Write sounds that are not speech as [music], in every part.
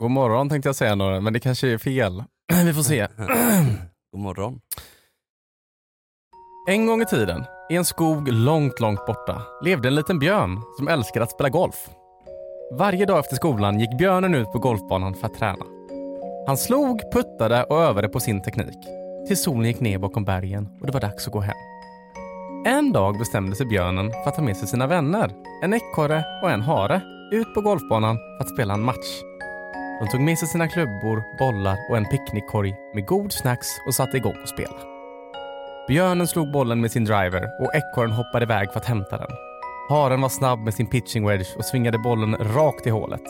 God morgon tänkte jag säga några, men det kanske är fel. [clears throat] Vi får se. [clears throat] God morgon. En gång i tiden, i en skog långt, långt borta, levde en liten björn som älskade att spela golf. Varje dag efter skolan gick björnen ut på golfbanan för att träna. Han slog, puttade och övade på sin teknik. Tills solen gick ner bakom bergen och det var dags att gå hem. En dag bestämde sig björnen för att ta med sig sina vänner, en ekorre och en hare, ut på golfbanan för att spela en match. De tog med sig sina klubbor, bollar och en picknickkorg med god snacks och satte igång och spela. Björnen slog bollen med sin driver och ekorren hoppade iväg för att hämta den. Haren var snabb med sin pitching wedge och svingade bollen rakt i hålet.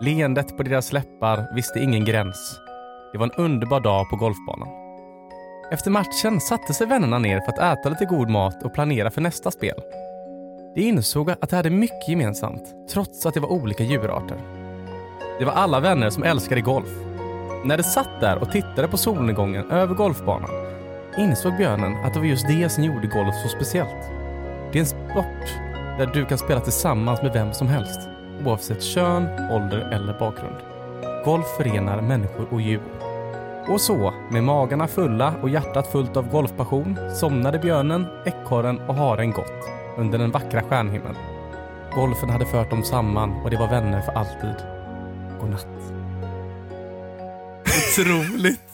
Leendet på deras läppar visste ingen gräns. Det var en underbar dag på golfbanan. Efter matchen satte sig vännerna ner för att äta lite god mat och planera för nästa spel. De insåg att de hade mycket gemensamt, trots att det var olika djurarter. Det var alla vänner som älskade golf. När de satt där och tittade på solnedgången över golfbanan insåg björnen att det var just det som gjorde golf så speciellt. Det är en sport där du kan spela tillsammans med vem som helst, oavsett kön, ålder eller bakgrund. Golf förenar människor och djur. Och så, med magarna fulla och hjärtat fullt av golfpassion, somnade björnen, ekorren och haren gott under den vackra stjärnhimlen. Golfen hade fört dem samman och de var vänner för alltid. Godnatt. Otroligt. [laughs]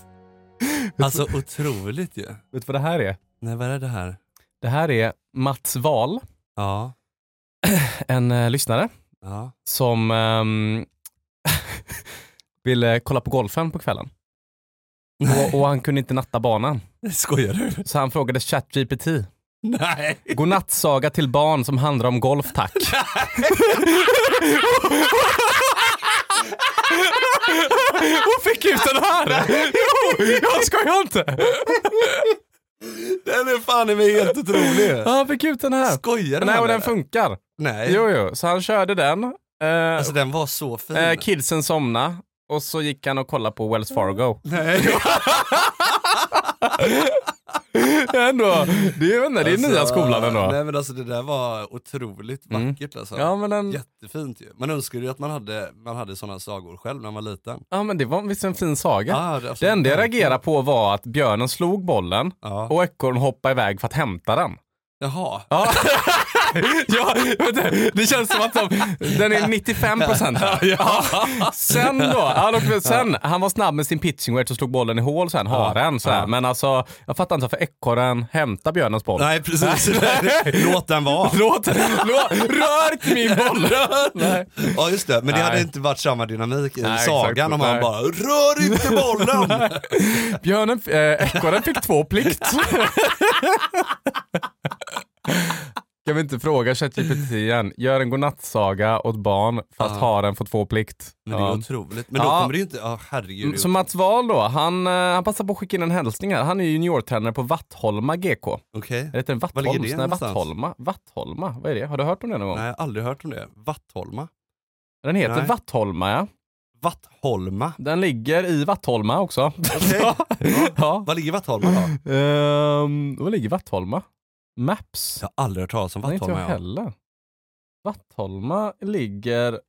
Alltså otroligt ju. Vet du vad det här är? Nej, vad är det här? Det här är Mats Wahl, Ja. [clears throat] en eh, lyssnare Ja. som ehm, [laughs] ville kolla på golfen på kvällen. Och, och han kunde inte natta banan. [laughs] Skojar du? Så han frågade ChatGPT. Nej. Godnattsaga till barn som handlar om golf tack. Och fick ut den här! Jo, jag skojar inte! Den är fan i mig helt otrolig. Ja, han fick ut den här. Skojar du Nej, och den funkar. Nej. Jo, jo. Så han körde den. Eh, Alltså den var så fin. eh, kidsen somna och så gick han och kollade på Wells Fargo. Nej. [laughs] [laughs] ändå, det är, inte, det är nya skolan ändå. Nej men alltså det där var otroligt Mm. vackert alltså. Ja men, den, Jättefint ju. Man önskar ju att man hade, man hade sådana sagor själv när man var liten. ja, men det var visst en fin saga. Ja, det, alltså, det enda jag reagerade på var att björnen slog bollen Ja. och ekorren hoppade iväg för att hämta den. Jaha. Ja, [laughs] ja det känns som att de, den är 95 procent här. Ja. Sen då, då sen, han var snabb med sin pitching wedge och slog bollen i hål sen, haren. Så här. Men alltså, jag fattar inte varför ekorren hämtar björnens boll. Nej precis, [laughs] låt den vara. Låt, låt, rör inte min boll! [laughs] Nej. Ja just det, men det Nej. hade inte varit samma dynamik i Nej, sagan exakt. om han bara “rör inte bollen”. [laughs] Björnen, äh, ekorren fick två plikt. Kan vi inte fråga ChatGPT igen? Gör en godnattsaga åt barn fast Ja. haren får två plikt. Men det är Ja. otroligt. Men då Ja. kommer det ju inte, ja herregud. Mm, Så Mats Wahl då, han, eh, han passar på att skicka in en hälsning här. Han är ju juniortränare på Vattholma GK. Okej. Eller heter den Var ligger Vattholms? det Nej, någonstans? Vattholma. Vattholma, vad är det? Har du hört om det någon gång? Nej, jag har aldrig hört om det. Vattholma? Den heter Nej. Vattholma ja. Vattholma? Den ligger i Vattholma också. Okej. [laughs] ja. ja. Var ligger Vattholma då? Ehm, var ligger Vattholma? Maps? Jag har aldrig hört talas om Nej, inte jag Vattholma. Ja. heller. Vattholma ligger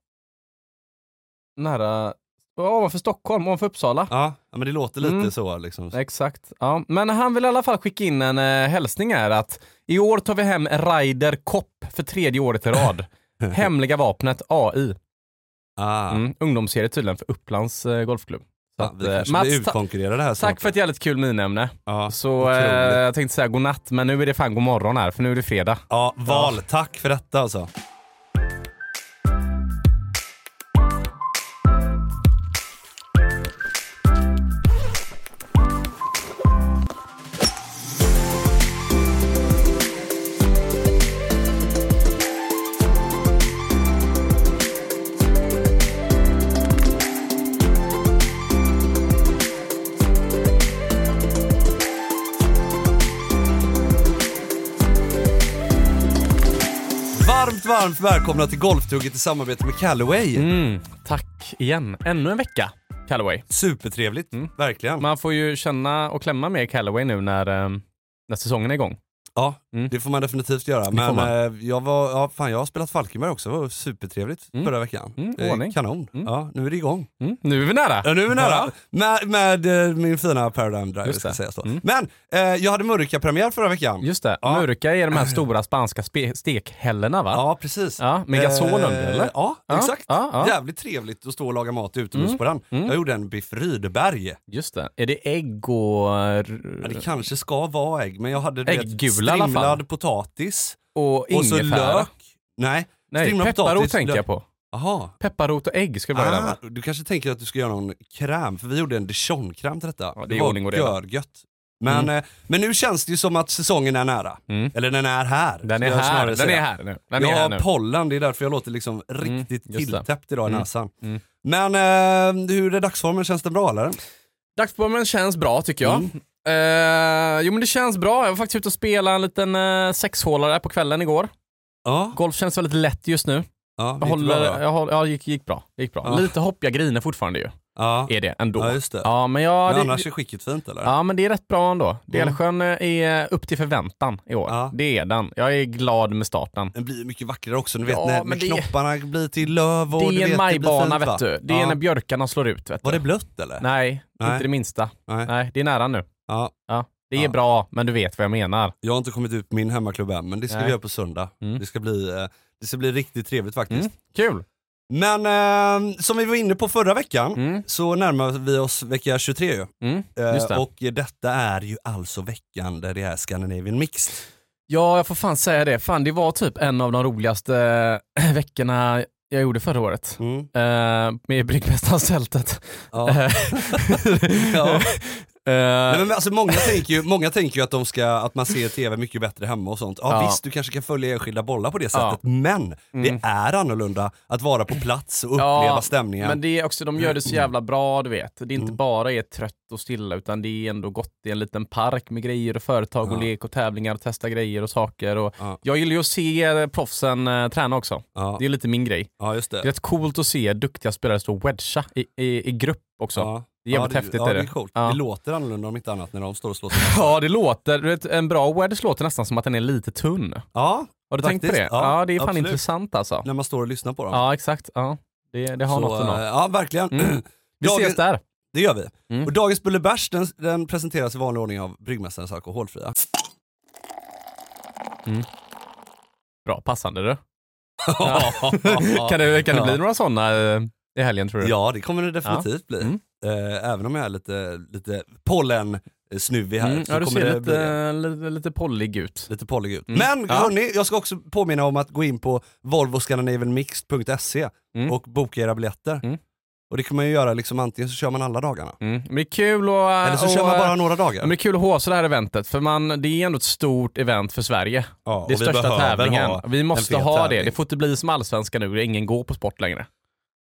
nära, ovanför Stockholm, ovanför Uppsala. Ja, ja, men det låter lite Mm. så liksom. Exakt. Ja. Men han vill i alla fall skicka in en eh, hälsning här att i år tar vi hem Ryder Kopp för tredje året i rad. [laughs] Hemliga vapnet AI. Ah. Mm. Ungdomsserie tydligen för Upplands eh, golfklubb. Så Ja, att, vi eh, Mats, ta- tack för ett jävligt kul minämne. Ja, Så eh, jag tänkte säga godnatt, men nu är det fan god morgon här, för nu är det fredag. Ja, val. Tack för detta alltså. Varmt, välkomna till Golftugget i samarbete med Callaway. Mm, tack igen. Ännu en vecka, Callaway. Supertrevligt, verkligen. Man får ju känna och klämma med Callaway nu när, eh, när säsongen är igång. Ja, Mm. Det får man definitivt göra. Men eh, jag, var, ja, fan, jag har spelat Falkenberg också, det var supertrevligt Mm. förra veckan. Mm, Eh. Kanon. Mm. Ja, nu är det igång. Mm. Nu är vi nära. Ja, nu är vi nära. Ja. Med, med eh, min fina Paradigm Drive Just ska sägas då. Mm. Men eh, jag hade Mörka-premiär förra veckan. Just det, Ja. mörka är de här stora spanska stekhällorna va? Ja, precis. Ja, med gasol Eh, under eller? Ja, exakt. Jävligt trevligt att stå och laga mat utomhus Mm, på den. Jag gjorde en biff Rydberg. Just det. Är det ägg och, det kanske ska vara ägg, men jag hade Ägggula i alla fall. Strimlad potatis och och så ingefära? lök. Nej, Nej, strimlad pepparrot potatis, tänker lök. jag på. Jaha. Pepparrot och ägg ska det vara den Ah, du kanske tänker att du ska göra någon kräm, för vi gjorde en dijon-kräm till detta. Ja, det är var ordning och görgött. Men, eh, men nu känns det ju som att säsongen är nära. Mm. Eller den är här. Den är här, den säga. är här nu. Den jag är här har nu. pollen, det är därför jag låter liksom riktigt just det. tilltäppt idag i Mm. näsan. Mm. Men eh, hur är dagsformen? Känns det bra eller? Dagsformen känns bra tycker jag. Mm. Eh, jo men det känns bra. Jag var faktiskt ute och spelade en liten uh, sexhålare på kvällen igår. Ja, Golf känns väldigt lätt just nu. ja Jag håller, bra, jag håller, ja, gick, gick bra. gick bra. Ja. Lite hoppiga griner fortfarande ju. ja. Är det ändå. ja, just det. Ja, men, jag, men det, annars är skicket fint eller? ja, men det är rätt bra ändå. Delsjön eh, är upp till förväntan i år. Ja. Det är den. Jag är glad med starten. Den blir mycket vackrare också, ni vet Ja, när, när det- knopparna blir till löv och Det du är vet, en majbana fint, va? vet du. Det är ja. när björkarna slår ut. Vet du. Var det blött eller? Nej, Nej. inte det minsta. Nej. Nej, det är nära nu. Ja. Ja, det är Ja. bra, men du vet vad jag menar. Jag har inte kommit ut på min hemmaklubb än, men det ska Nej. vi göra på söndag. Mm. Det, ska bli, eh, det ska bli riktigt trevligt faktiskt. Mm. Kul! Men eh, som vi var inne på förra veckan, Mm. så närmar vi oss vecka 23 ju. Mm. Eh, det. och detta är ju alltså veckan där det är Scandinavian Mixed. Ja, jag får fan säga det. Fan, det var typ en av de roligaste eh, veckorna jag gjorde förra året. Mm. Eh, med Bryggmästarstältet. Ja. Eh, [laughs] Ja. [laughs] eh, Nej, men alltså, många, tänker ju, många tänker ju att, de ska, att man ser tv mycket bättre hemma och sånt. Ja, Ja. visst, du kanske kan följa enskilda bollar på det Ja. sättet, men Mm. det är annorlunda att vara på plats och uppleva Ja, stämningen. Men det är också, de gör det så jävla bra, du vet. Det är inte Mm. bara är trött och stilla, utan det är ändå gott i en liten park med grejer och företag och Ja. lek och tävlingar och testa grejer och saker. Och Ja. Jag gillar ju att se eh, proffsen eh, träna också. Ja. Det är lite min grej. ja, just Det är det. rätt coolt att se duktiga spelare stå och wedga i, i, i grupp också. Det är jävligt ja, häftigt. Ja, är det det. är coolt. Ja. Det låter annorlunda om inte annat när de står och slår [laughs] Ja, det låter, du vet, en bra wedge låter nästan som att den är lite tunn. Ja, Har du tänkt på Faktiskt, det? ja, Ja, det är fan absolut. intressant alltså. när man står och lyssnar på dem. Ja, exakt. Ja. Det, det har Så, något att nå. Ja, verkligen. Mm. [clears throat] Vi Dagen- ses där. Det gör vi. Mm. Och dagens Bullebärs den, den presenteras i vanlig ordning av Bryggmästarens Alkoholfria. Bra, passande du. [laughs] [laughs] kan det, kan det bli några sådana eh, i helgen tror du? Ja, det kommer det definitivt bli. Eh, även om jag är lite, lite pollen-snuvig här Mm, så ja, du kommer ser det det. lite, lite, lite pollig ut. lite pollig ut. Mm. Men Ja. hörni, jag ska också påminna om att gå in på volvoscandinavianmixed.se Mm. och boka era biljetter. Mm. Och det kan man ju göra liksom antingen så kör man alla dagarna. Mm. Men det är kul och, Eller så och, kör man bara eh, några dagar. men det är kul att håsa det här eventet, för man, det är ändå ett stort event för Sverige. Ja, Det är största tävlingen. Vi måste ha det. tävling. Det får inte bli som allsvenskan nu, där ingen går på sport längre.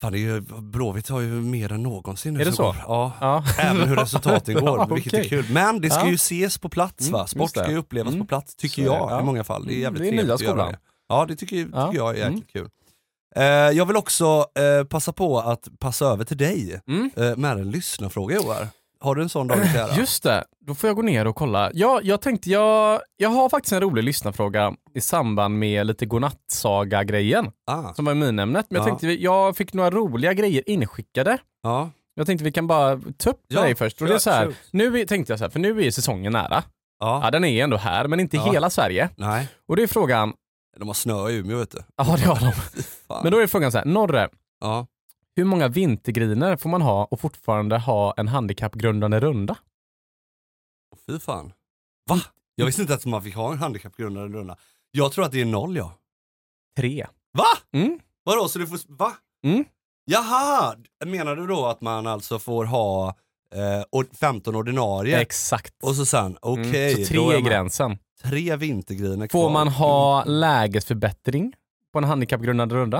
Fan, det är ju, Blåvitt har ju mer än någonsin nu Är det så? Ja. Ja. [laughs] Även hur resultaten går, [laughs] Ja, vilket är kul. Men det ska ju ses på plats Mm, va? Sport ska ju upplevas Mm. på plats, tycker Så jag ja. i många fall. Det är Mm, jävligt det är trevligt att göra det. Ja, det tycker, tycker Ja. jag är Mm. jäkligt kul. Eh, jag vill också eh, passa på att passa över till dig Mm. eh, med en lyssnarfråga Joar. Har du en sån dagens ära? Just det, då får jag gå ner och kolla. Ja, jag tänkte, jag, jag har faktiskt en rolig lyssnarfråga i samband med lite godnattsaga-grejen Ah, som var minämnet. Men jag Ja. tänkte, jag fick några roliga grejer inskickade. ja. Jag tänkte vi kan bara ta upp Ja, dig först. Och det är så här, nu tänkte jag så här, för nu är säsongen nära. ja. Ja, den är ändå här, men inte i Ja. hela Sverige. Nej, Och det är frågan, de har snö i Umeå vet du. ja det har de. [laughs] Men då är frågan så här, Norre, ja. Hur många vintergriner får man ha och fortfarande ha en handikappgrundande runda? Fy fan. Va? Jag visste inte att man fick ha en handikappgrundande runda. Jag tror att det är noll ja. Tre. Va? Mm. Vadå, så du får, va? Mm. Jaha! Menar du då att man alltså får ha eh, ord- 15 ordinarie? Exakt. Och så sen, okej, Mm. Så tre är gränsen. tre vintergriner kvar. Får man ha lägesförbättring på en handikappgrundande runda?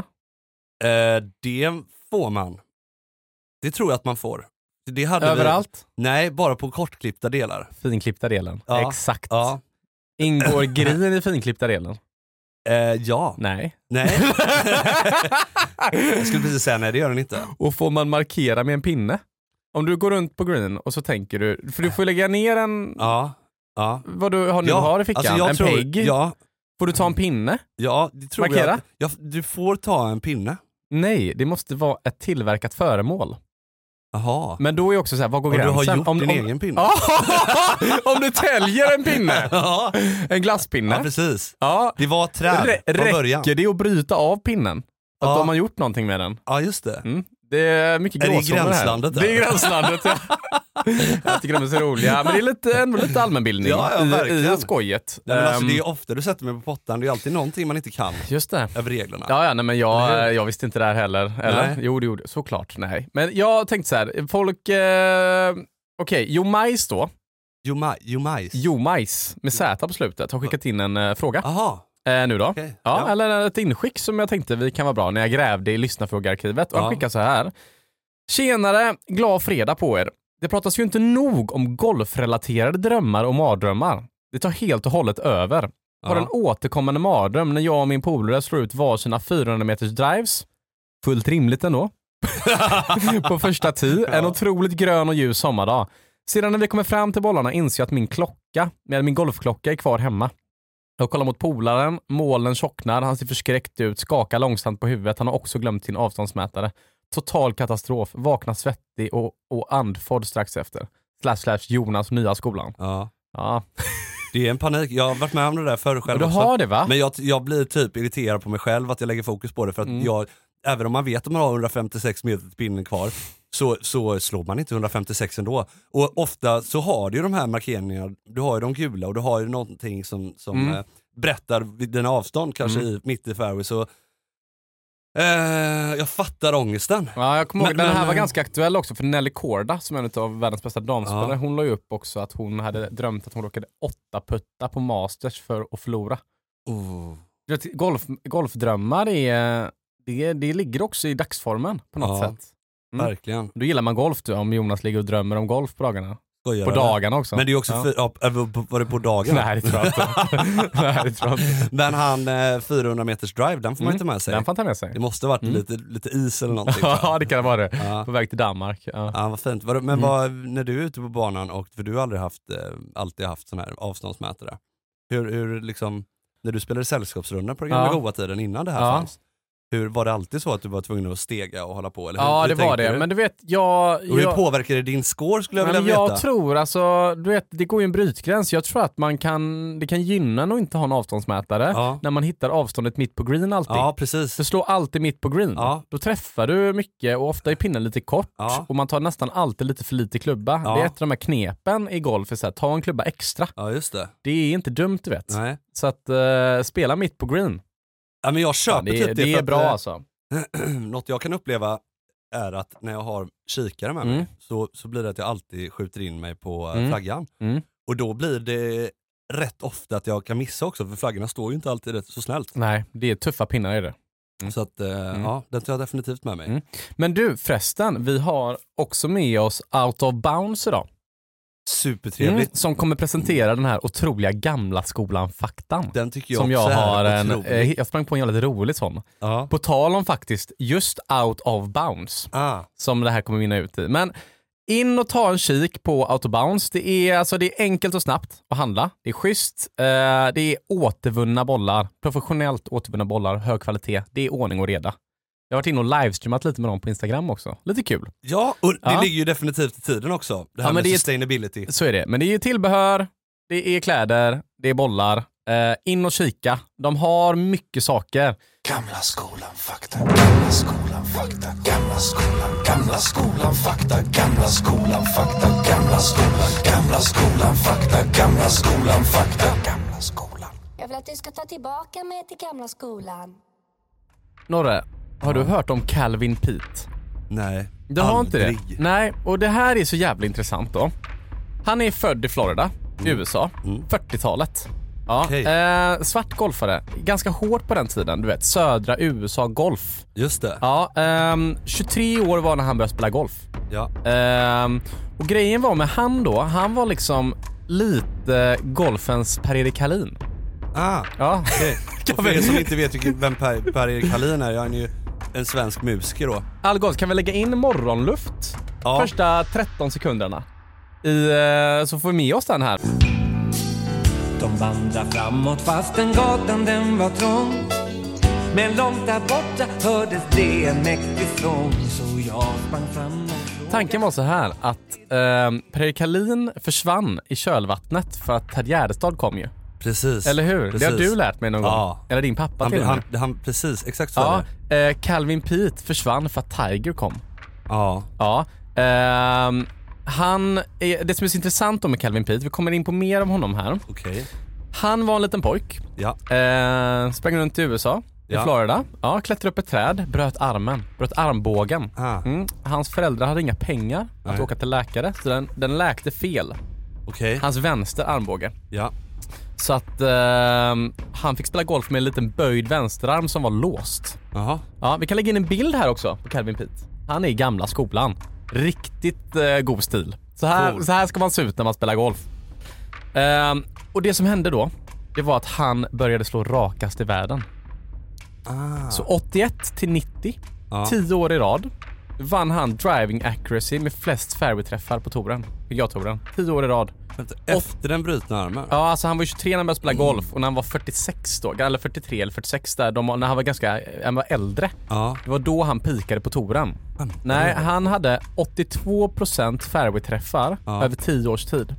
Eh, det får man. Det tror jag att man får. Det hade Vi, Överallt? nej, bara på kortklippta delar. Finklippta delen. Ja. Exakt. Ja. Ingår [laughs] grinen i finklippta delen? Eh, ja. Nej. Nej. [laughs] jag skulle precis säga nej, det gör den inte. Och får man markera med en pinne? Om du går runt på green och så tänker du, för du får lägga ner en, Ja. Ja. vad du har, nu ja. har i fickan? alltså jag en tror, pegg? Ja, Får du ta en pinne? ja, det tror Markera? jag. Ja, du får ta en pinne. Nej, det måste vara ett tillverkat föremål. Jaha. Men då är också så här, vad går Om du gränsen? har gjort om, din om, egen pinne. [laughs] om du täljer en pinne! [laughs] Ja, En glasspinne. ja precis. Ja. Det var träd Rä- från början. räcker det att bryta av pinnen? Att Ja. de har gjort någonting med den? Ja just det. Mm. Det är mycket Är det gråzoner här. gränslandet där? Det är gränslandet, ja. [laughs] Jag tycker de är så roliga. Men det är lite, ändå lite allmänbildning Ja, ja, i, verkligen. i skojet. Nej, men alltså, Ehm, det är ju ofta du sätter mig på pottan, det är alltid någonting man inte kan Just det. över reglerna. Ja, ja, nej, men jag, jag visste inte det här heller. Eller? Nej. Jo, det gjorde såklart. Nej. Men jag tänkte så här, folk... Eh, Okej, Jo Majs då. Jo, maj, jo majs. Jo Majs med Z på slutet har skickat in en eh, fråga Aha, eh, nu då. okej. Ja, Ja. eller ett inskick som jag tänkte vi kan vara bra när jag grävde i lyssnarfrågearkivet. Och han Ja. skickar så här. Tjenare, glad fredag på er. Det pratas ju inte nog om golfrelaterade drömmar och mardrömmar. Det tar helt och hållet över. Har Ja. en återkommande mardröm när jag och min polare slår ut varsina 400 meters drives. Fullt rimligt ändå. [laughs] på första tee. En otroligt grön och ljus sommardag. Sedan när vi kommer fram till bollarna inser jag att min klocka, med min golfklocka, är kvar hemma. Jag kollar mot polaren, molnen tjocknar, han ser förskräckt ut, skakar långsamt på huvudet. Han har också glömt sin avståndsmätare. Total katastrof, vaknar svettig och, och andfådd strax efter. Slash slash Jonas nya skolan. Ja. Ja, Det är en panik, jag har varit med om det där förr själv du har det va? Men jag, jag blir typ irriterad på mig själv att jag lägger fokus på det för att Mm. jag, även om man vet att man har 156 meter till pinnen kvar, så, så slår man inte 156 ändå. Och ofta så har du ju de här markeringarna, du har ju de gula och du har ju någonting som, som Mm. eh, berättar dina avstånd, kanske i, mitt i fairway. Så, eh, jag fattar ångesten. Ja, jag kommer ihåg, Men- den här men- var ganska aktuell också för Nelly Korda som är en av världens bästa damspelare, Ja. hon la ju upp också att hon hade drömt att hon råkade åtta putta på Masters för att förlora. Oh. Golf, golfdrömmar är, det, det ligger också i dagsformen på något Ja. sätt. Mm. Verkligen. Då gillar man golf du, om Jonas ligger och drömmer om golf på dagarna. Skojar På dagarna också. Men det är också, ja. för, ja, var det på dagen? Nej det tror jag inte. [laughs] [laughs] Nej, det tror jag inte. Men han eh, 400 meters drive, den får man Mm. inte med sig. Den får han med sig. Det måste ha varit Mm. lite, lite is eller [laughs] någonting. ja det kan det vara det. Ja. På väg till Danmark. Ja. Ja vad fint. Men Mm. vad, när du är ute på banan, och, för du har aldrig haft, eh, alltid haft sån här avståndsmätare. Hur, hur liksom, när du spelade sällskapsrundor på den gamla goa tiden innan det här fanns, hur, var det alltid så att du var tvungen att stega och hålla på? Eller hur, Ja hur det var det. Du? Men du vet, jag... och hur jag... påverkar det din score skulle jag vilja veta? jag tror alltså, du vet, det går ju en brytgräns. Jag tror att man kan, det kan gynna att inte ha en avståndsmätare Ja. när man hittar avståndet mitt på green alltid. Ja precis. För slå alltid mitt på green. Ja. Då träffar du mycket och ofta är pinnen lite kort Ja. och man tar nästan alltid lite för lite klubba. Ja. Det är ett av de här knepen i golf, är så här, ta en klubba extra. Ja just det. Det är inte dumt du vet. Nej. Så att eh, spela mitt på green. Ja, men jag Ja, köper det, typ det, det, är bra eh, alltså. [clears throat] Något jag kan uppleva är att när jag har kikare med mig Mm. så, så blir det att jag alltid skjuter in mig på eh, Mm. flaggan. Mm. Och då blir det rätt ofta att jag kan missa också för flaggorna står ju inte alltid rätt så snällt. Nej, det är tuffa pinnar i det. Mm. Så att, eh, ja, den tar jag definitivt med mig. Mm. Men du förresten, vi har också med oss Out of Bounds idag. Supertrevligt. Mm, som kommer presentera den här otroliga gamla skolan-faktan. Den tycker jag Som jag har en, otrolig. eh, jag sprang på en jävligt rolig sån. ja. På tal om faktiskt just out of bounds ah, som det här kommer vinna ut i. Men in och ta en kik på out of bounds. Det är, alltså, det är enkelt och snabbt att handla. Det är schysst. Eh, det är återvunna bollar. Professionellt återvunna bollar, hög kvalitet. Det är ordning och reda. Jag har varit inne och livestreamat lite med dem på Instagram också. Lite kul. ja, och det Ja. ligger ju definitivt i tiden också. Det här Ja, men med det är- sustainability. Så är det. Men det är tillbehör, det är kläder, det är bollar. Eh, in och kika. De har mycket saker. Gamla skolan fakta, gamla skolan fakta, gamla skolan, gamla skolan fakta, gamla skolan fakta, gamla skolan, gamla skolan fakta, gamla skolan fakta, gamla skolan. Jag vill att du ska ta tillbaka mig till gamla skolan. Norre, har du hört om Calvin Pete? Nej, Du har inte det? Nej, och det här är så jävla intressant då. Han är född i Florida, i USA, 40-talet. Ja, Okej. eh, svart golfare. Ganska hårt på den tiden, du vet. Södra USA golf. Just det. Ja, ehm, 23 år var när han började spela golf. Ja. Ehm, och grejen var med han då, han var liksom lite golfens Per-Erik Hallin. Ah, Ja. [laughs] Och för er som inte vet vem Per- Per-Erik Hallin är, han är ju en svensk musiker då. All golf, kan vi lägga in morgonluft? Ja. Första 13 sekunderna. I, eh, så får vi med oss den här. vandra framåt fastän gatan den var trång. Men långt där borta hördes det en mäktig sång så jag sprang fram Tanken var så här att eh, Per Kalin försvann i kölvattnet för att Ted Gärdestad kom ju. Precis. Eller hur? Det har Precis. du lärt mig någon Ja. gång. Eller din pappa Han, till han, han, precis, exakt så Ja, är det. eh, Calvin Pete försvann för att Tiger kom. Ja. Ja. ehm, han, är, det som är så intressant då med Calvin Pete, vi kommer in på mer om honom här. Okej. Han var en liten pojk, Ja. eh, sprang runt i USA, i Ja. Florida. Ja, klättrade upp ett träd, bröt armen, bröt armbågen. Ah. Mm. Hans föräldrar hade inga pengar att Nej. åka till läkare, så den, den läkte fel. Okej. Hans vänster armbåge. Ja. Så att ehm, han fick spela golf med en liten böjd vänsterarm som var låst. Jaha. Ja, vi kan lägga in en bild här också på Calvin Pete. Han är i gamla skolan. Riktigt eh, god stil. Så här, Cool. så här ska man se ut när man spelar golf. Ehm, och det som hände då, det var att han började slå rakast i världen. Ah. Så 81 till 90, Ja. 10 år i rad, vann han driving accuracy med flest fairway-träffar på touren. PGA-touren. 10 år i rad. Vänta, Efter den brutna armen? Ja, alltså han var ju 23 när han började spela golf och när han var 46 då, eller 43 eller 46 där, de, när han var ganska, han var äldre. Ja. Det var då han pikade på touren. Nej, han hade 82% fairway-träffar Ja. över 10 års tid.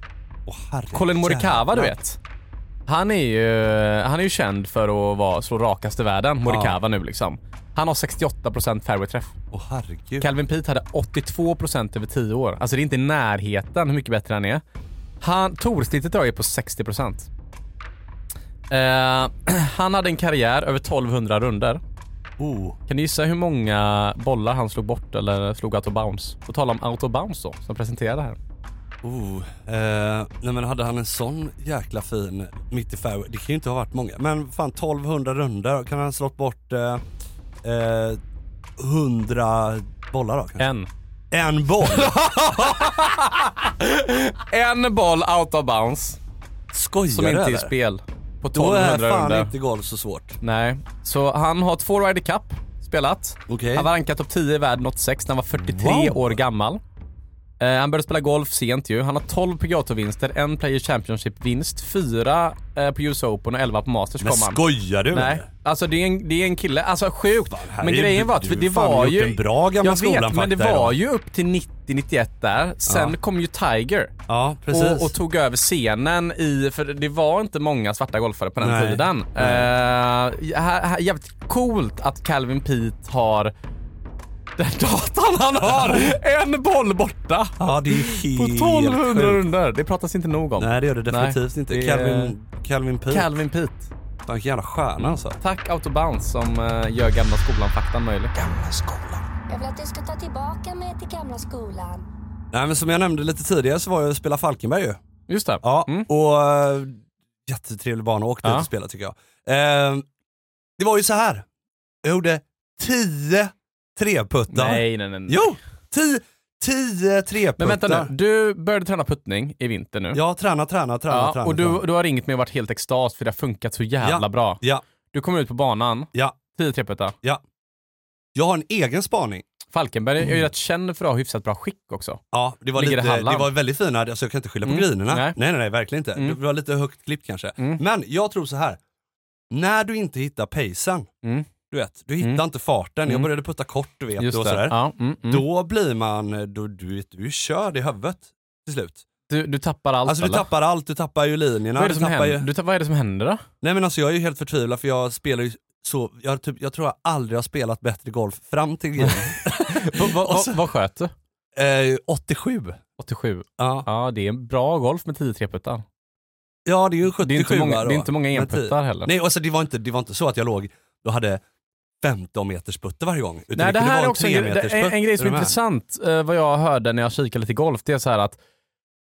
Åh, herre Colin Morikawa du vet. Han är ju, han är ju känd för att vara, slå rakast i världen, Morikawa nu liksom. Han har 68% fairway-träff. Åh herregud. Calvin Pete hade 82% över 10 år. Alltså det är inte i närheten hur mycket bättre han är. Han, Torsnittet är på 60%. Eh, [clears throat] han hade en karriär över 1200 runder. Oh. Kan du gissa hur många bollar han slog bort eller slog out of bounds? På tal om out of bounds då, som presenterade här. Oh. Eh, nej men hade han en sån jäkla fin mitt i fairway, det kan ju inte ha varit många. Men fan 1200 runder, kan han ha slått bort eh, eh, 100 bollar då kanske? En. En boll? [laughs] En boll out of bounds Skojar som inte är i spel. På Då är 1200 fan runder. inte golf så svårt. Nej, så han har två Ryder Cup spelat. Okej. Han var rankad topp 10 i världen 86 när han var 43 Wow. år gammal. Eh, han började spela golf sent ju. Han har 12 PGA-vinster, en Player Championship-vinst, fyra eh, på US Open och 11 på Masters Men kom han. skojar du Nej, alltså det är en, det är en kille, alltså sjukt. här Men grejen var att det fan, var ju... en bra gamla jag vet, men det var ju upp till 90-91 där. Sen Ja. kom ju Tiger. Ja precis. Och, och tog över scenen i, för det var inte många svarta golfare på den Nej. tiden. Nej. Här, jävligt coolt att Calvin Pete har den datan han har! En boll borta! ja det är ju På helt 1200 sjukt. runder. Det pratas inte nog om. Nej det gör det definitivt Nej, inte. det är- Calvin, Calvin Pete, Calvin Pete. vilken jävla stjärna alltså. Tack Autobounce som eh, gör gamla skolan-faktan möjlig. Gamla skolan. Jag vill att du ska ta tillbaka mig till gamla skolan. Nej men som jag nämnde lite tidigare så var jag och spelade Falkenberg ju. Just det. Ja, Mm. och äh, jättetrevlig bana att åka Ja. ut och spela tycker jag. Eh, det var ju så här. jag gjorde 10 treputtar. Nej, nej, nej. nej. Jo! 10 10 treputtar. Men vänta nu, du började träna puttning i vinter nu. Ja, träna, träna, träna, Ja, träna. och du, träna. du har ringt mig och varit helt extas för det har funkat så jävla Ja. bra. Ja, Du kommer ut på banan, ja, 10 treputta. ja. Jag har en egen spaning. Falkenberg är ju rätt känd för att ha hyfsat bra skick också. Ja, det var, Ligger lite, det var väldigt fina, alltså jag kan inte skylla på Mm, grinerna. nej. Nej. nej, nej, verkligen inte. Mm. Det var lite högt klipp kanske. Mm. Men jag tror så här. när du inte hittar pacen, Mm. Du vet, du hittar Mm. inte farten, jag Mm. började putta kort du vet Just och sådär. Ja, mm, mm. Då blir man, då, du, du är körd i huvudet till slut. Du, du tappar allt Alltså du eller? tappar allt, du tappar ju linjerna. vad, är det som tappar ju... händer? Du, tappar- vad är det som händer då? Nej men alltså jag är ju helt förtvivlad för jag spelar ju så, jag, typ, jag tror jag aldrig har spelat bättre golf fram till grejen. [laughs] [laughs] vad, sköt du? eh, 87. 87. Ja. Ja, det är en bra golf med 10 treputtar. ja det är ju 77 Det är inte många, då, det är inte många enputtar heller. Nej alltså det var, inte, det var inte så att jag låg och hade 15 meters putter varje gång. Utan Nej, det kunde här är också en, det är putt. en grej som är med? intressant, eh, vad jag hörde när jag kikade lite golf, det är så här att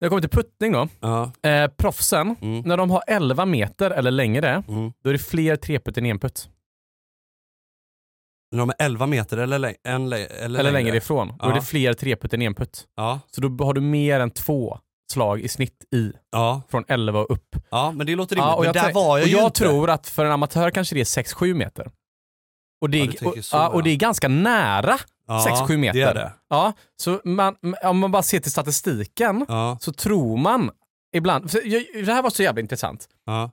när det kommer till puttning då, Ja. eh, proffsen, Mm. när de har 11 meter eller längre, Mm. då är det fler treputt än enputt. När de är 11 meter eller, lä- en, lä- eller, Eller längre ifrån. Då är Ja. det fler treputt än enputt. Ja, Så då har du mer än två slag i snitt i, ja, från 11 och upp. ja, men det låter rimligt. Ja, och men jag, där var jag och jag tror att för en amatör kanske det är 6-7 meter. Och det, Ja, är, tänker och, så, ja, och ja. det är ganska nära ja, 6-7 meter. Det är det. Ja, så man, om man bara ser till statistiken Ja. så tror man ibland, det här var så jävla intressant. Ja.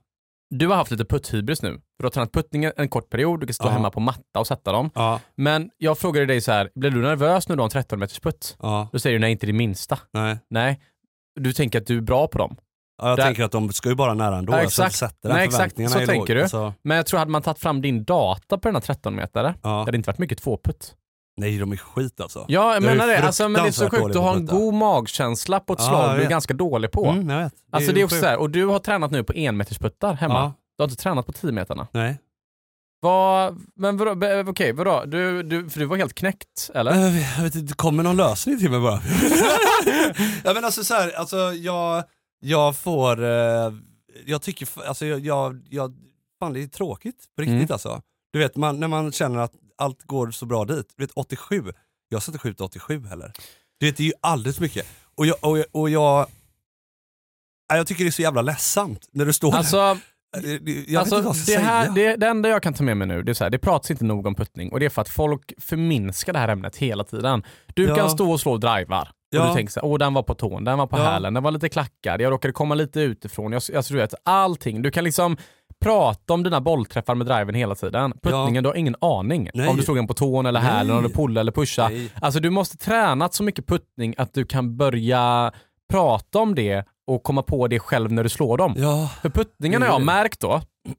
Du har haft lite putthybris nu. Du har tränat puttning en kort period, du kan stå Ja. hemma på matta och sätta dem. Ja. Men jag frågade dig så här, blir du nervös när du har en 13 meters putt? Ja. Då säger du nej, inte det minsta. Nej. Nej. Du tänker att du är bra på dem. Ja, jag Där- tänker att de ska ju bara nära ändå. Ja, Ja, exakt. Så sätter den Nej, exakt. Så är tänker låg. du. Alltså, Men jag tror hade man tagit fram din data på den här 13 metare, ja. det hade inte varit mycket tvåputt. Nej de är skit alltså. Ja, jag är menar det. Alltså, men det är så sjukt dålig att på ha att en god magkänsla på ett Ja, slag du är ganska dålig på. Mm, jag vet. Alltså det är också så här, och du har tränat nu på enmetersputtar hemma. Ja. Du har inte tränat på 10 meterna. Nej. Vad, men vadå, be- okej, vadå? Du, du, för du var helt knäckt, eller? Jag vet inte, det kommer någon lösning till mig bara. [laughs] ja, men alltså så här, alltså jag, jag får, eh, jag tycker, alltså jag, jag, jag, fan det är tråkigt på riktigt Mm. alltså. Du vet man, när man känner att allt går så bra dit, du vet 87, jag ska inte skjuta 87 heller. Du vet det är ju alldeles mycket. Och jag, och jag, och jag, ja, jag tycker det är så jävla ledsamt när du står Alltså, där. Jag vet alltså inte vad jag ska det, här, säga. det, det enda jag kan ta med mig nu, det är så här, det pratas inte nog om puttning och det är för att folk förminskar det här ämnet hela tiden. Du Ja. kan stå och slå drivar och Ja. du tänker så här, åh den var på tån, den var på Ja. hälen, den var lite klackad, jag råkade komma lite utifrån, jag, alltså, du vet, allting. Du kan liksom prata om dina bollträffar med driven hela tiden. Puttningen, du har ingen aning Nej. om du slog den på tån eller hälen, om du pullade eller pusha. Nej. Alltså du måste tränat så mycket puttning att du kan börja prata om det och komma på det själv när du slår dem. Ja. För puttningen har jag märkt då, [clears throat]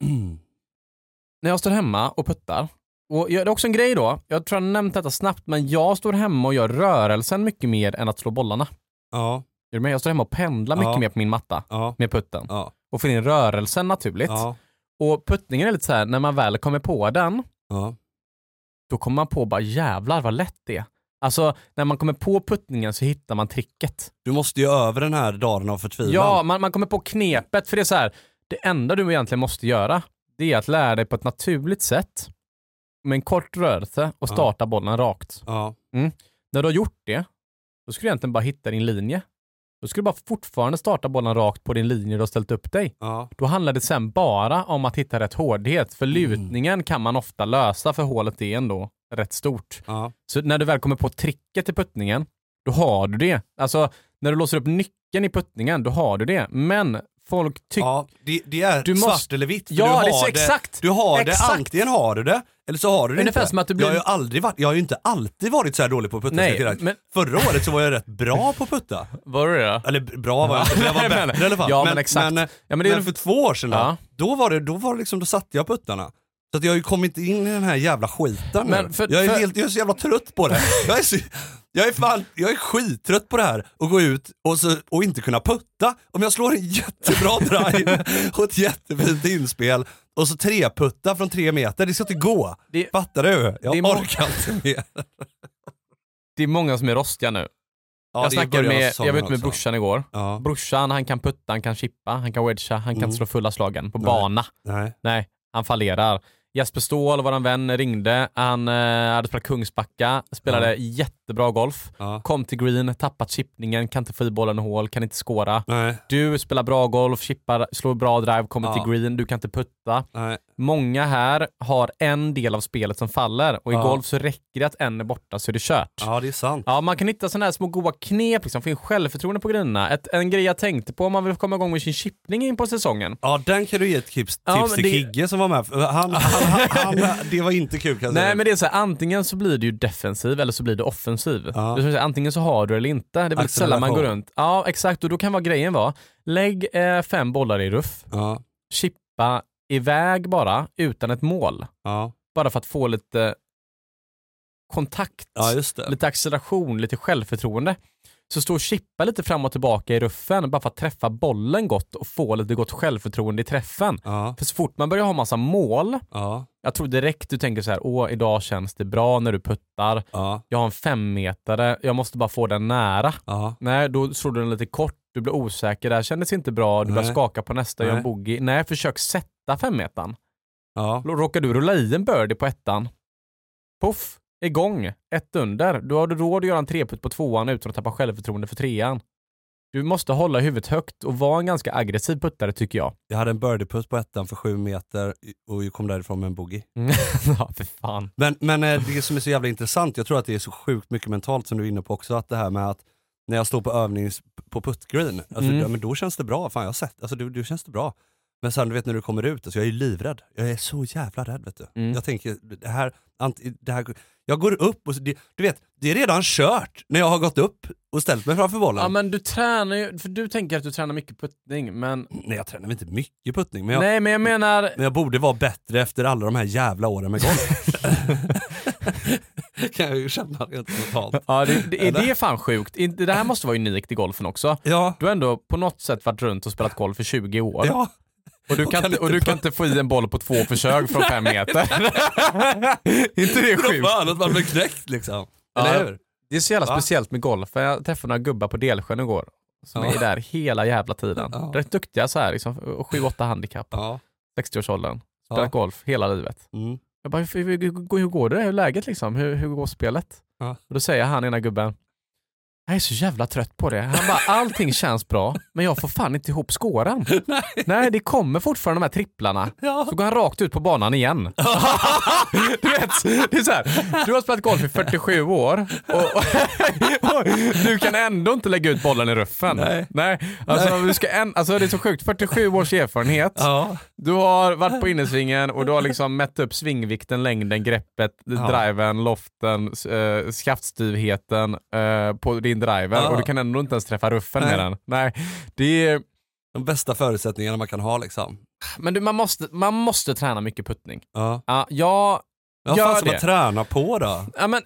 när jag står hemma och puttar, och det är också en grej då, jag tror jag har nämnt detta snabbt, men jag står hemma och gör rörelsen mycket mer än att slå bollarna. Ja. Är du med? Jag står hemma och pendlar mycket Ja. mer på min matta Ja. med putten Ja. och får in rörelsen naturligt. Och puttningen är lite så här, när man väl kommer på den, då kommer man på bara jävlar vad lätt det är. Alltså när man kommer på puttningen så hittar man tricket. Du måste ju över den här dagen av förtvivlan. Ja, man, man kommer på knepet för det är så här, det enda du egentligen måste göra, det är att lära dig på ett naturligt sätt med en kort rörelse och Ja. starta bollen rakt. Ja. När du har gjort det, då ska du egentligen bara hitta din linje. Då ska du bara fortfarande starta bollen rakt på din linje du har ställt upp dig. Ja. Då handlar det sen bara om att hitta rätt hårdhet, för lutningen kan man ofta lösa för hålet är ändå rätt stort. Ja. Så när du väl kommer på tricket i puttningen, då har du det. Alltså, när du låser upp nyckeln i puttningen, då har du det. Men folk tycker... ja. Det, det är Du måste- svart eller vitt. Ja, du det är har så exakt. Du har Exakt. det, antingen har du det, eller så har du det Ungefär inte. som att du blir- jag, har ju aldrig varit, jag har ju inte alltid varit så här dålig på att putta. Nej, men- Förra året så var jag rätt bra på att putta. Var det det? Eller bra var jag inte, men jag var [laughs] men- bättre i alla fall. ja, men exakt. Men, Ja, men det är- men för två år sedan då, Ja. då var det, då var det liksom, då satte jag puttarna. Så att jag har ju kommit in i den här jävla skiten Men nu. för- jag, är för- helt, jag är så jävla trött på det. Jag är, så, jag är, fan, jag är skittrött på det här, att gå ut och, så, och inte kunna putta. Om jag slår en jättebra [laughs] drive och ett jättefint inspel och så tre putta från tre meter, det ska inte gå. Det- Fattar du? Jag orkar inte mer. Det är många som är rostiga nu. Ja, jag snackade med, jag vet med också. brorsan igår. Ja. Brorsan, han kan putta, han kan chippa, han kan wedga, han kan Mm. slå fulla slagen på Nej. bana. Nej. Nej, han fallerar. Jesper Ståhl, våran vän, ringde. Han eh, hade spelat Kungsbacka, spelade jättebra golf. Ja. Kom till green, tappat chippningen, kan inte få i bollen i hål, kan inte skåra. Nej. Du spelar bra golf, chippar, slår bra drive, kommer Ja. till green, du kan inte putta. Nej. Många här har en del av spelet som faller och i Ja. golf så räcker det att en är borta så är det kört. Ja det är sant. Ja, man kan hitta sådana här små goda knep, liksom, få in självförtroende på. Ett, en grej jag tänkte på om man vill komma igång med sin chippning in på säsongen. Ja den kan du ge ett tips, Ja, till det- Kigge som var med. [laughs] Han, han, han, det var inte kul kan jag säga. Nej men det är så här, antingen så blir det ju defensiv eller så blir det offensiv. Ja. Det antingen så har du eller inte. Det är väldigt sällan man går runt. Ja exakt, och då kan vara grejen vara, lägg eh, fem bollar i ruff, Ja, chippa iväg bara utan ett mål. ja, Bara för att få lite kontakt, ja lite acceleration, lite självförtroende. Så stå och chippa lite fram och tillbaka i ruffen bara för att träffa bollen gott och få lite gott självförtroende i träffen. Ja, För så fort man börjar ha massa mål, ja, jag tror direkt du tänker så här, åh idag känns det bra när du puttar, ja, jag har en femmetare, jag måste bara få den nära. Nej, då slår du den lite kort, du blir osäker, det här kändes inte bra, du börjar Nej. skaka på nästa, gör en Nej. boogie. Nej, försök sätta femmetaren. ja. Då Råkar du rulla i en birdie på ettan, puff, igång, ett under. Då har du råd att göra en treputt på tvåan utan att tappa självförtroende för trean. Du måste hålla huvudet högt och vara en ganska aggressiv puttare tycker jag. Jag hade en birdieputt på ettan för sju meter och jag kom därifrån med en boogie. [laughs] ja, för fan. Men, men eh, det som är så jävla intressant, jag tror att det är så sjukt mycket mentalt som du är inne på också, att det här med att när jag står på, övnings, på puttgreen, alltså, Mm. ja, men då känns det bra. Fan jag har sett, alltså då, då känns det bra. Men sen du vet när du kommer ut, alltså, jag är livrädd. Jag är så jävla rädd vet du. Mm. Jag tänker, det här, det här, jag går upp och det, du vet, det är redan kört när jag har gått upp och ställt mig framför bollen. Ja men du tränar ju, för du tänker att du tränar mycket puttning men... Nej jag tränar inte mycket puttning men jag, Nej men jag menar, men jag borde vara bättre efter alla de här jävla åren med golf. [laughs] kan jag ju känna rent spontant. ja, det, det, är det fan sjukt? Det här måste vara unikt i golfen också. Ja, Du har ändå på något sätt varit runt och spelat golf i 20 år. ja. Och, du kan, inte, och du kan inte få i en boll på två försök från fem meter. [laughs] inte det Vad sjukt? fan att man blir knäckt liksom. Ja. Eller hur? Det är så jävla Va? speciellt med golf. Jag träffade några gubbar på Delsjön igår som Ja. är där hela jävla tiden. Ja. Rätt duktiga så här, liksom, 7-8 handikapp, Ja. 60-årsåldern. Spelat golf hela livet. Mm. Jag bara, hur, hur, hur, går det? Hur är läget liksom? Hur, hur går spelet? Ja. Och då säger han ena gubben, jag är så jävla trött på det. Han bara, allting känns bra, men jag får fan inte ihop skåren. Nej. Nej, det kommer fortfarande de här tripplarna. Ja. Så går han rakt ut på banan igen. [laughs] du vet, det är så här, du har spelat golf i 47 år och, [laughs] och, du kan ändå inte lägga ut bollen i ruffen. Nej. Nej. Alltså, Du ska en, alltså det är så sjukt, 47 års erfarenhet. Ja. Du har varit på innersvingen och du har liksom mätt upp svingvikten, längden, greppet, driven, loften, äh, skaftstyvheten eh, på din driver Ja. och du kan ändå inte ens träffa ruffen Nej. med den. Nej, det är, De bästa förutsättningarna man kan ha liksom. men du, man, måste, man måste träna mycket puttning. Ja. Ja, jag Vad Gör fan ska det. man träna på då? Ja men,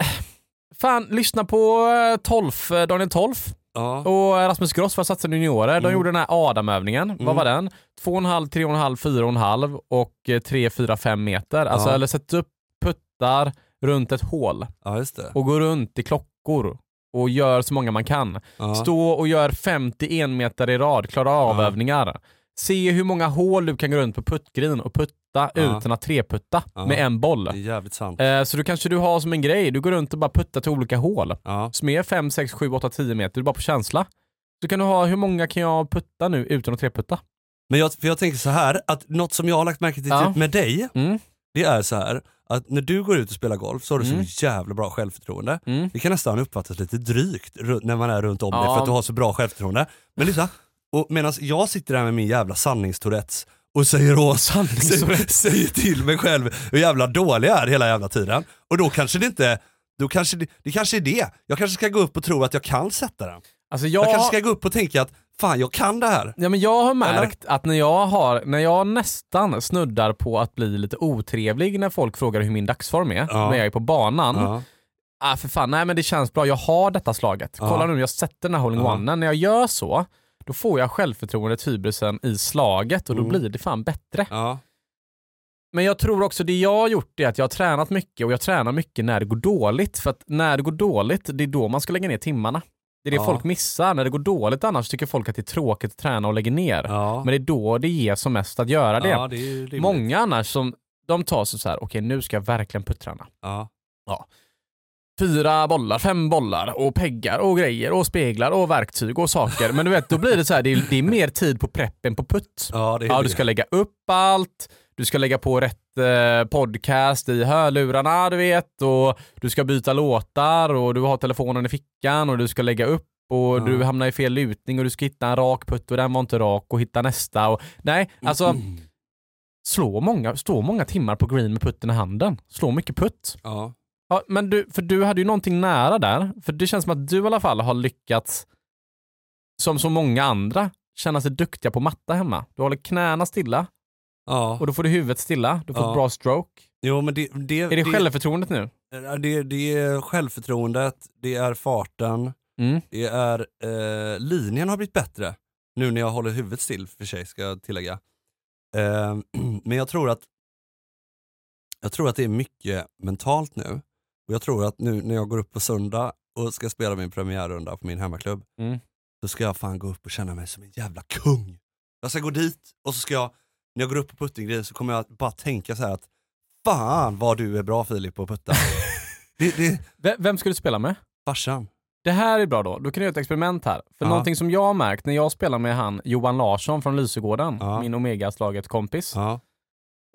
fan, lyssna på eh, Tolf, eh, Daniel Tolf Ja. och Rasmus Gross för att satsa juniorer. De Mm. gjorde den här Adam-övningen. Vad Mm. var den? 2,5, 3,5, 4,5 och eh, 3, 4, 5 meter. Alltså, Ja. eller sätt upp puttar runt ett hål ja, och gå runt i klockor och gör så många man kan. Ja. Stå och gör 50 enmeter i rad, klara av övningar. Se hur många hål du kan gå runt på puttgreen och putta utan att treputta med en boll. Det är jävligt sant. Eh, så du kanske du har som en grej, du går runt och bara puttar till olika hål. Ja. Är 5, 6, 7, 8, 10 meter, du är bara på känsla. Så kan du ha, hur många kan jag putta nu utan att treputta? Men jag, för jag tänker så här, att något som jag har lagt märke till Ja. typ med dig, Mm. det är så här att när du går ut och spelar golf så har du Mm. så jävla bra självförtroende. Mm. Det kan nästan uppfattas lite drygt när man är runt om dig Ja. för att du har så bra självförtroende. Men lyssna, och medan jag sitter där med min jävla sanningstourettes och säger åt, [laughs] säger, [laughs] säger till mig själv hur jävla dålig jag är hela jävla tiden. Och då kanske det inte, då kanske det, det kanske är det. Jag kanske ska gå upp och tro att jag kan sätta den. Alltså Jag jag, kanske ska gå upp och tänka att fan jag kan det här. ja, men jag har märkt att när jag, har, när jag nästan snuddar på att bli lite otrevlig när folk frågar hur min dagsform är, Ja. när jag är på banan. Ja. Ah, för fan, nej men det känns bra, jag har detta slaget. Ja. Kolla nu, jag sätter den här hole Ja. one När jag gör så, då får jag självförtroendet, hybrisen i slaget och då Mm. blir det fan bättre. Ja. Men jag tror också det jag har gjort är att jag har tränat mycket och jag tränar mycket när det går dåligt. För att när det går dåligt, det är då man ska lägga ner timmarna. Det är det Ja. folk missar. När det går dåligt annars tycker folk att det är tråkigt att träna och lägga ner. Ja. Men det är då det ger som mest att göra det. ja, det. Många annars som de tar sig så här, okej nu ska jag verkligen putträna. Ja. Fyra bollar, fem bollar och peggar och grejer och speglar och verktyg och saker. Men du vet, då blir det så här, det är, det är mer tid på prepp än på putt. [laughs] Ja, det är Ja, det. du ska lägga upp allt, du ska lägga på rätt eh, podcast i hörlurarna, du vet, och du ska byta låtar och du har telefonen i fickan och du ska lägga upp och Ja. du hamnar i fel lutning och du ska hitta en rak putt och den var inte rak och hitta nästa. Och, nej, alltså Mm. [clears throat] slå många, stå många timmar på green med putten i handen. Slå mycket putt. Ja. Ja, men du, för du hade ju någonting nära där, för det känns som att du i alla fall har lyckats, som så många andra, känna sig duktiga på matta hemma. Du håller knäna stilla, ja. och då får du huvudet stilla, du får Ja. ett bra stroke. Jo men det, det, Är det, självförtroendet nu? det, det, det är självförtroendet, det är farten, Mm. det är eh, linjen har blivit bättre. Nu när jag håller huvudet still för sig ska jag tillägga. Eh, [clears throat] men jag tror att jag tror att det är mycket mentalt nu. Och jag tror att nu när jag går upp på söndag och ska spela min premiärrunda på min hemmaklubb, Mm. då ska jag fan gå upp och känna mig som en jävla kung. Jag ska gå dit och så ska jag, när jag går upp på puttinggrejen så kommer jag bara tänka så här att fan vad du är bra Filip på att putta. [laughs] det, det, V- Vem ska du spela med? farsan. Det här är bra då, då kan du göra ett experiment här. För Ja. någonting som jag har märkt när jag spelar med han Johan Larsson från Lysegården, Ja. min Omega-slaget kompis, Ja,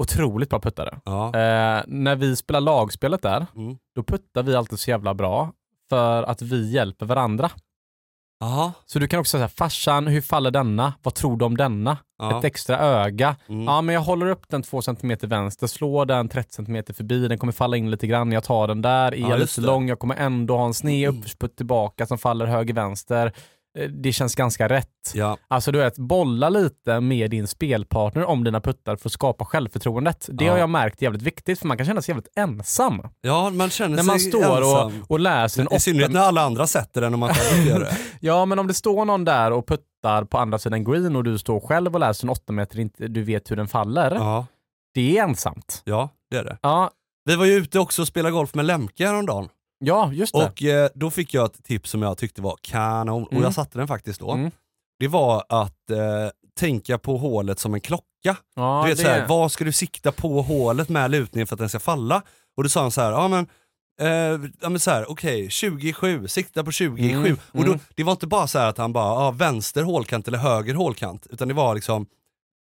otroligt bra puttare. ja. Eh, när vi spelar lagspelet där, Mm. då puttar vi alltid så jävla bra för att vi hjälper varandra. Jaha. Så du kan också säga farsan, hur faller denna? Vad tror du om denna? Ja. Ett extra öga. Mm. Ja men jag håller upp den 2 cm vänster, slår den 30 cm förbi, den kommer falla in lite grann, jag tar den där, är Ja, jag lite det. lång, jag kommer ändå ha en sned uppsputt tillbaka som faller höger-vänster. Eh, Det känns ganska rätt. Ja. Alltså du vet, bolla lite med din spelpartner om dina puttar för att skapa självförtroendet. Det Ja. har jag märkt är jävligt viktigt för man kan känna sig jävligt ensam. ja, man känner När man sig står och, ensam. och läser en I synnerhet åtta... när alla andra sätter den och man själv gör det. [laughs] Ja men om det står någon där och puttar på andra sidan green och du står själv och läser en 8 meter inte du vet hur den faller. Ja, Det är ensamt. ja, det är det. Ja, Vi var ju ute också och spelade golf med Lemke häromdagen. Ja just det. Och eh, då fick jag ett tips som jag tyckte var kanon, och Mm. jag satte den faktiskt då. Mm. Det var att eh, tänka på hålet som en klocka. ja, du vet det... så här, vad ska du sikta på hålet med lutningen för att den ska falla? Och då sa han så här, ja men Eh, ja men såhär, okej, 27, sikta på 27. Mm, Och då, mm. det var inte bara så här att han bara, ja, vänster hålkant eller höger hålkant, utan det var liksom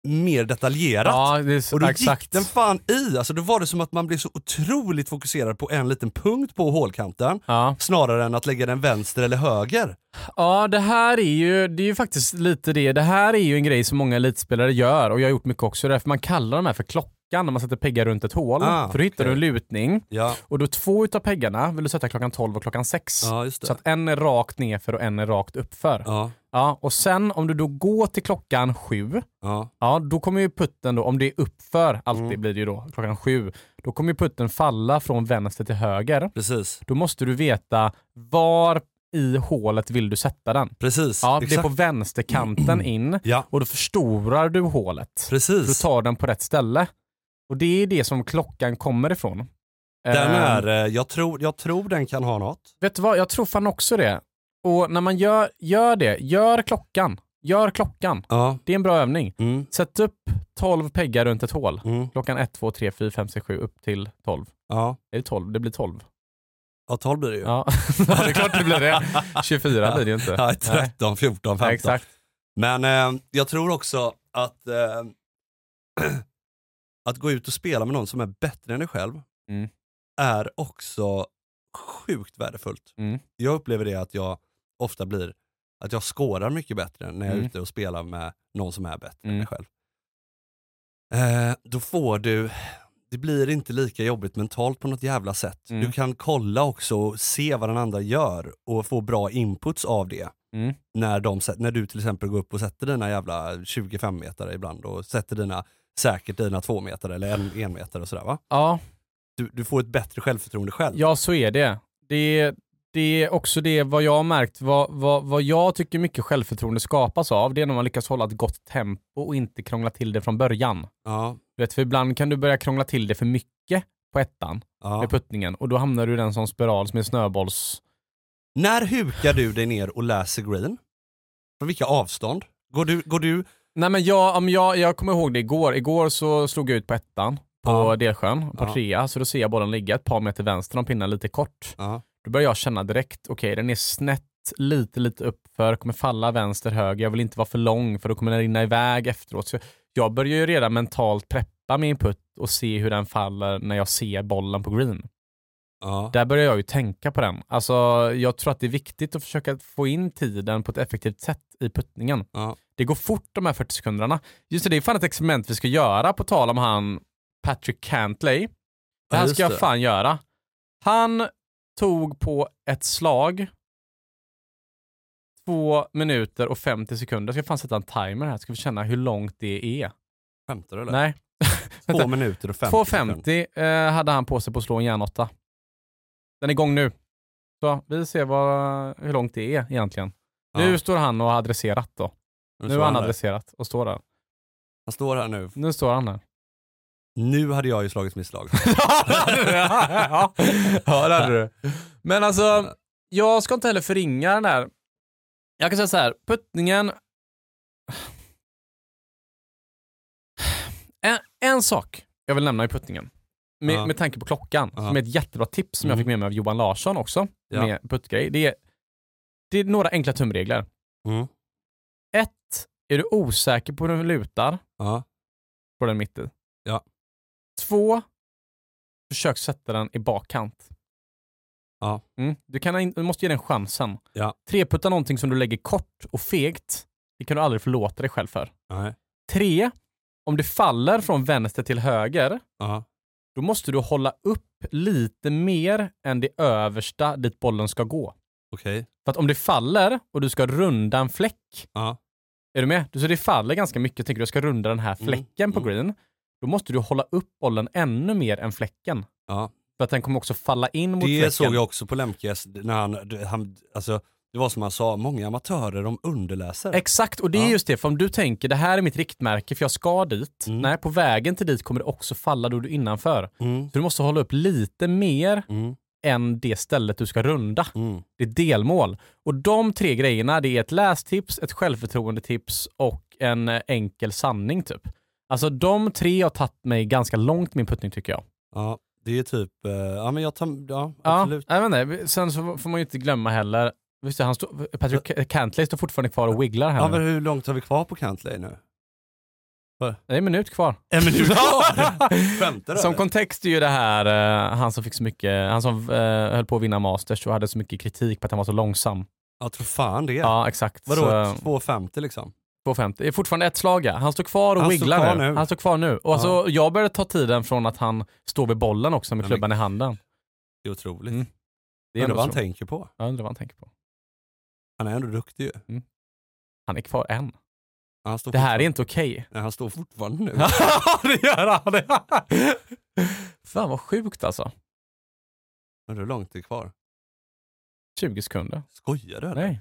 mer detaljerat. Ja, så, Och då exakt. gick den fan i, alltså då var det som att man blev så otroligt fokuserad på en liten punkt på hålkanten, Ja. snarare än att lägga den vänster eller höger. ja, det här är ju, det är ju faktiskt lite det. Det här är ju en grej som många elitspelare gör och jag har gjort mycket också. Därför man kallar de här för klockan när man sätter peggar runt ett hål. Ah, för då hittar du en lutning Ja, och då två utav peggarna vill du sätta klockan 12 och klockan 6. ja just det. Så att en är rakt nerför och en är rakt uppför. Ja. Ja, och sen om du då går till klockan 7, ja, ja då kommer ju putten då, om det är uppför, alltid Mm. blir det ju då klockan 7, då kommer ju putten falla från vänster till höger. precis. Då måste du veta var i hålet vill du sätta den. Precis, Ja, det är på vänsterkanten [clears throat] in Ja, och då förstorar du hålet. Så du precis. tar den på rätt ställe. Och det är det som klockan kommer ifrån. Den Ehm, är, eh, jag tror, jag tror den kan ha något. Vet du vad, jag tror fan också det. Och när man gör, gör det, gör klockan. Gör klockan. Ja. Det är en bra övning. Mm, Sätt upp 12 peggar runt ett hål. mm, Klockan 1, 2, 3, 4, 5, 6, 7 upp till 12. ja. Är det 12? Det blir 12. ja, 12 blir det ju. Ja, [laughs] ja det är klart det blir det. 24 blir det ju inte. Ja, Nej. 13, 14, 15. Exakt. Men eh, jag tror också att eh, [clears throat] att gå ut och spela med någon som är bättre än dig själv Mm. är också sjukt värdefullt. Mm. Jag upplever det att jag ofta blir, att jag skårar mycket bättre när jag är Mm. ute och spelar med någon som är bättre än Mm. dig själv. Eh, då får du, det blir inte lika jobbigt mentalt på något jävla sätt. Mm. Du kan kolla också och se vad den andra gör och få bra inputs av det Mm. när, de, när du till exempel går upp och sätter dina jävla 25 meter ibland och sätter dina säkert dina två meter eller en, en meter och sådär va? Ja, Du, du får ett bättre självförtroende själv. Ja, så är det. Det, det är också det vad jag har märkt, vad, vad, vad jag tycker mycket självförtroende skapas av, det är när man lyckas hålla ett gott tempo och inte krångla till det från början. Ja, Du vet, för ibland kan du börja krångla till det för mycket på ettan ja. med puttningen och då hamnar du i den som spiral som är snöbolls... När hukar du dig ner och läser green? Från vilka avstånd? Går du, går du Nej men jag, om jag, jag kommer ihåg det igår. Igår så slog jag ut på ettan på Ja. Delsjön, på Ja. trea, så då ser jag bollen ligga ett par meter vänster om pinnen lite kort. ja, Då börjar jag känna direkt, okej den är snett lite, lite uppför, kommer falla vänster, höger, jag vill inte vara för lång för då kommer den rinna iväg efteråt. Så jag börjar ju redan mentalt preppa min putt och se hur den faller när jag ser bollen på green. ja, Där börjar jag ju tänka på den. Alltså, jag tror att det är viktigt att försöka få in tiden på ett effektivt sätt i puttningen. ja. Det går fort de här 40 sekunderna. Just det, det är fan ett experiment vi ska göra på tal om han Patrick Cantley. Det här ska jag fan göra. Han tog på ett slag två minuter och 50 sekunder. Jag ska fan sätta en timer här, ska vi känna hur långt det är. Skämtar du eller? Nej, [laughs] Två minuter och 50 sekunder. 2.50 eh, hade han på sig på att slå en järnåtta. Den är igång nu. Så vi ser vad, hur långt det är egentligen. Nu Ja. står han och har adresserat då. Nu står har han där. adresserat och står där. Han står här nu. Nu står han där. Nu hade jag ju slagit misslag. [laughs] ja, ja, det hade du. Men alltså, jag ska inte heller förringa den där. Jag kan säga så här, puttningen... En, en sak jag vill nämna i puttningen, med, Ja. med tanke på klockan, Ja. som är ett jättebra tips som jag Mm. fick med mig av Johan Larsson också, Ja. med puttgrej. Det är, det är några enkla tumregler. Mm. Ett, är du osäker på hur den lutar, Ja. på den mitten. Ja. Två, försök sätta den i bakkant. Ja. Mm. Du, kan, du måste ge den chansen. Ja. Treputta någonting som du lägger kort och fegt, det kan du aldrig förlåta dig själv för. Nej. Tre, om det faller från vänster till höger, Ja. då måste du hålla upp lite mer än det översta dit bollen ska gå. Okej. För att om det faller och du ska runda en fläck, Ja. är du med? Så det faller ganska mycket, tänker du jag ska runda den här Mm, fläcken på mm. green, då måste du hålla upp bollen ännu mer än fläcken. Ja. För att den kommer också falla in mot Det fläcken. såg jag också på Lemkes när han, han, alltså det var som han sa, många amatörer de underläser. Exakt, och det är Ja. just det, för om du tänker det här är mitt riktmärke för jag ska dit. Mm. Nej, på vägen till dit kommer det också falla då du är innanför. Mm. Så du måste hålla upp lite mer Mm. än det stället du ska runda. Mm. Det är delmål. Och de tre grejerna, det är ett lästips, ett självförtroendetips och en enkel sanning typ. Alltså de tre har tagit mig ganska långt min puttning tycker jag. Ja, det är typ, eh, ja men jag tar, ja Ja, absolut. jag vet inte. Sen så får man ju inte glömma heller, visst, han stå, Patrick Cantley står fortfarande kvar och wigglar här Ja nu. men hur långt har vi kvar på Cantley nu? Det är en minut kvar. En minut kvar? [laughs] Skämtar du Som eller? kontext är ju det här, eh, han som fick så mycket, han som eh, höll på att vinna Masters och hade så mycket kritik på att han var så långsam. Jag tror fan det. Ja, exakt. Vadå, Så, 2,50 liksom? 2,50. Det är fortfarande ett slag ja. Han står kvar och Han står wigglar kvar nu. nu. Han står kvar nu. Och Ja. alltså, jag började ta tiden från att han står vid bollen också med klubban i handen. Det är otroligt. Mm. Det är Undrar vad han tänker på. Jag undrar vad han tänker på. Han är ändå duktig ju. Han är kvar än. Det här är inte okej. Nej, han står fortfarande nu. [laughs] det gör han! Fan vad sjukt alltså. Men hur långt är det kvar? 20 sekunder. Skojar du? Nej.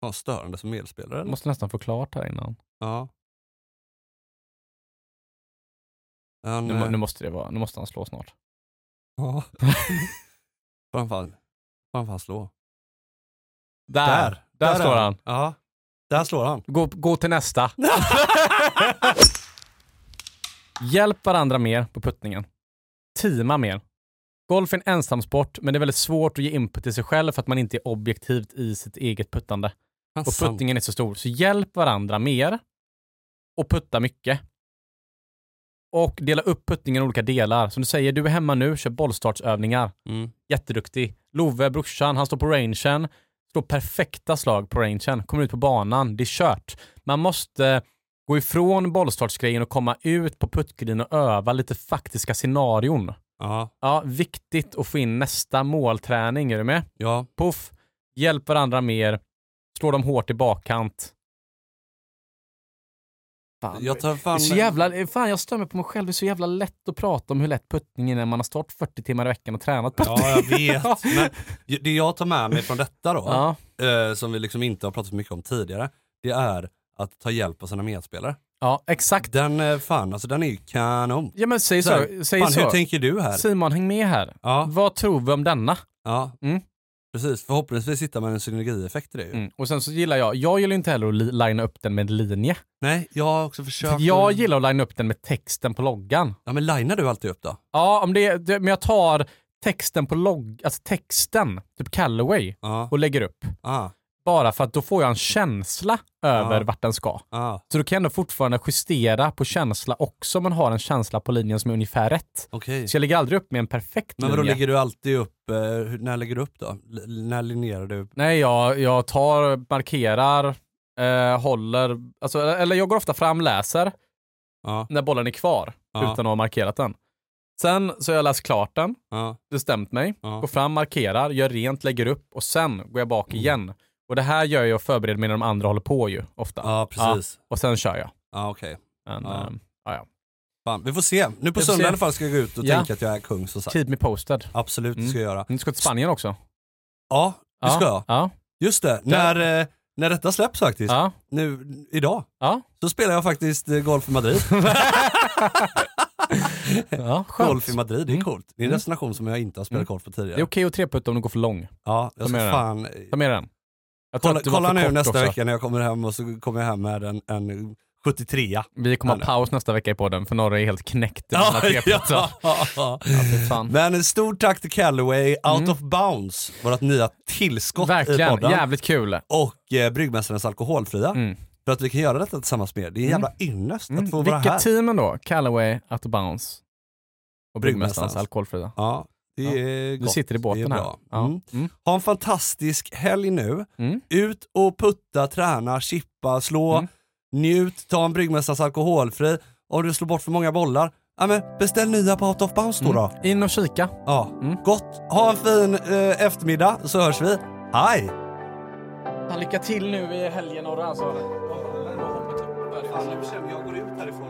Fan, störande som medspelare eller? måste nästan få klart här innan. Ja. Han, Nu, nu, måste det vara, nu måste han slå snart. Ja. Får han fan, får han fan slå? Där! Där, är slår han. Ja, där slår han. Gå, gå till nästa. [laughs] Hjälp varandra mer på puttningen. Teama mer. Golf är en ensamsport, men det är väldigt svårt att ge input till sig själv för att man inte är objektivt i sitt eget puttande. Han Och sant. puttningen är så stor. Så hjälp varandra mer och putta mycket. Och dela upp puttningen i olika delar. Som du säger, du är hemma nu, kör bollstartsövningar. Mm. Jätteduktig. Love, brorsan, han står på rangen. Slår perfekta slag på rangen. Kommer ut på banan. Det är kört. Man måste gå ifrån bollstartsgrejen och komma ut på puttgreen och öva lite faktiska scenarion. Ja, Ja, viktigt att få in nästa målträning. Är du med? ja. Puff. Hjälp varandra mer. Slå dem hårt i bakkant. Fan, Jag tar det är fan... så jävla, fan jag stör mig på mig själv. Det är så jävla lätt att prata om hur lätt puttning är när man har stått 40 timmar i veckan och tränat puttning. Ja, jag vet. [laughs] Men det jag tar med mig från detta då, Ja. eh, som vi liksom inte har pratat så mycket om tidigare, det är att ta hjälp av sina medspelare. ja, exakt. Den, eh, fan alltså den är ju kanon. Ja men säg Så så. här, Säg fan, så. hur tänker du här? Simon, häng med här. Ja, Vad tror vi om denna? ja. Mm. Precis, förhoppningsvis hittar man en synergieffekt i det ju. Mm. Och sen så gillar jag, jag gillar inte heller att li- linea upp den med linje. Nej, jag har också För försökt. jag att- gillar att linea upp den med texten på loggan. Ja men linear du alltid upp då? Ja, om det, det, men jag tar texten på logg, alltså texten, typ Callaway, Ja. och lägger upp. Ah, Bara för att då får jag en känsla över Ja. vart den ska. ah, Så då kan jag ändå fortfarande justera på känsla också om man har en känsla på linjen som är ungefär rätt. okej. Så jag lägger aldrig upp med en perfekt Men vadå linje. lägger du alltid upp, eh, när lägger du upp då? L- när linjerar du? Nej, jag, jag tar, markerar, eh, håller, alltså, eller jag går ofta fram, läser Ja, när bollen är kvar Ja. utan att ha markerat den. Sen så har jag läst klart den, ja, bestämt mig, Ja. går fram, markerar, gör rent, lägger upp och sen går jag bak Mm. igen. Och det här gör jag och förbereder mig när de andra håller på ju ofta. ja precis. Och sen kör jag. Ja, okej. Men, Ja. ehm, ja, ja. Fan, vi får se. Nu på söndag i alla fall ska jag gå ut och Ja. tänka att jag är kung som sagt. Keep me posted. Absolut, det Mm. ska jag göra. Du ska till Spanien också. Ja, det ja. ska jag. Ja. Just det, när, eh, när detta släpps faktiskt, Ja. nu idag, Ja. så spelar jag faktiskt eh, golf i Madrid. [laughs] [laughs] ja golf i Madrid, det är Mm. coolt. Det är en Mm. destination som jag inte har spelat Mm. golf på Det är tidigare. okej att treputta om du går för lång. Ja, jag Ta med ska den. fan... Ta med den. Kolla, kolla nu nästa också. vecka när jag kommer hem och så kommer jag hem med en, en 73 Vi kommer Ja, ha paus nästa vecka i podden för Norre är helt knäckt i Ja, ja. Ja, fan. Men en stort tack till Callaway, Out Mm. of Bounds, vårt nya tillskott i Verkligen, podden. jävligt kul. Och eh, Bryggmästarens Alkoholfria. Mm. För att vi kan göra detta tillsammans med er. Det är en Mm. jävla ynnest Mm. att få vara Vilka här. team ändå? Callaway, Out of Bounds. Och Bryggmästarens. alkoholfria. Ja, det Ja. är Du gott. sitter i båten är här. Mm. Mm. Ha en fantastisk helg nu. Mm. Ut och putta, träna, chippa, slå, Mm. njut, ta en Bryggmästarens alkoholfri. Om du slår bort för många bollar, ja men beställ nya på Out of Bounce då. då. In och kika. Ja, Mm. gott. Ha en fin eh, eftermiddag så hörs vi. Hej! Lycka till nu i helgen och alltså. jag går ut härifrån.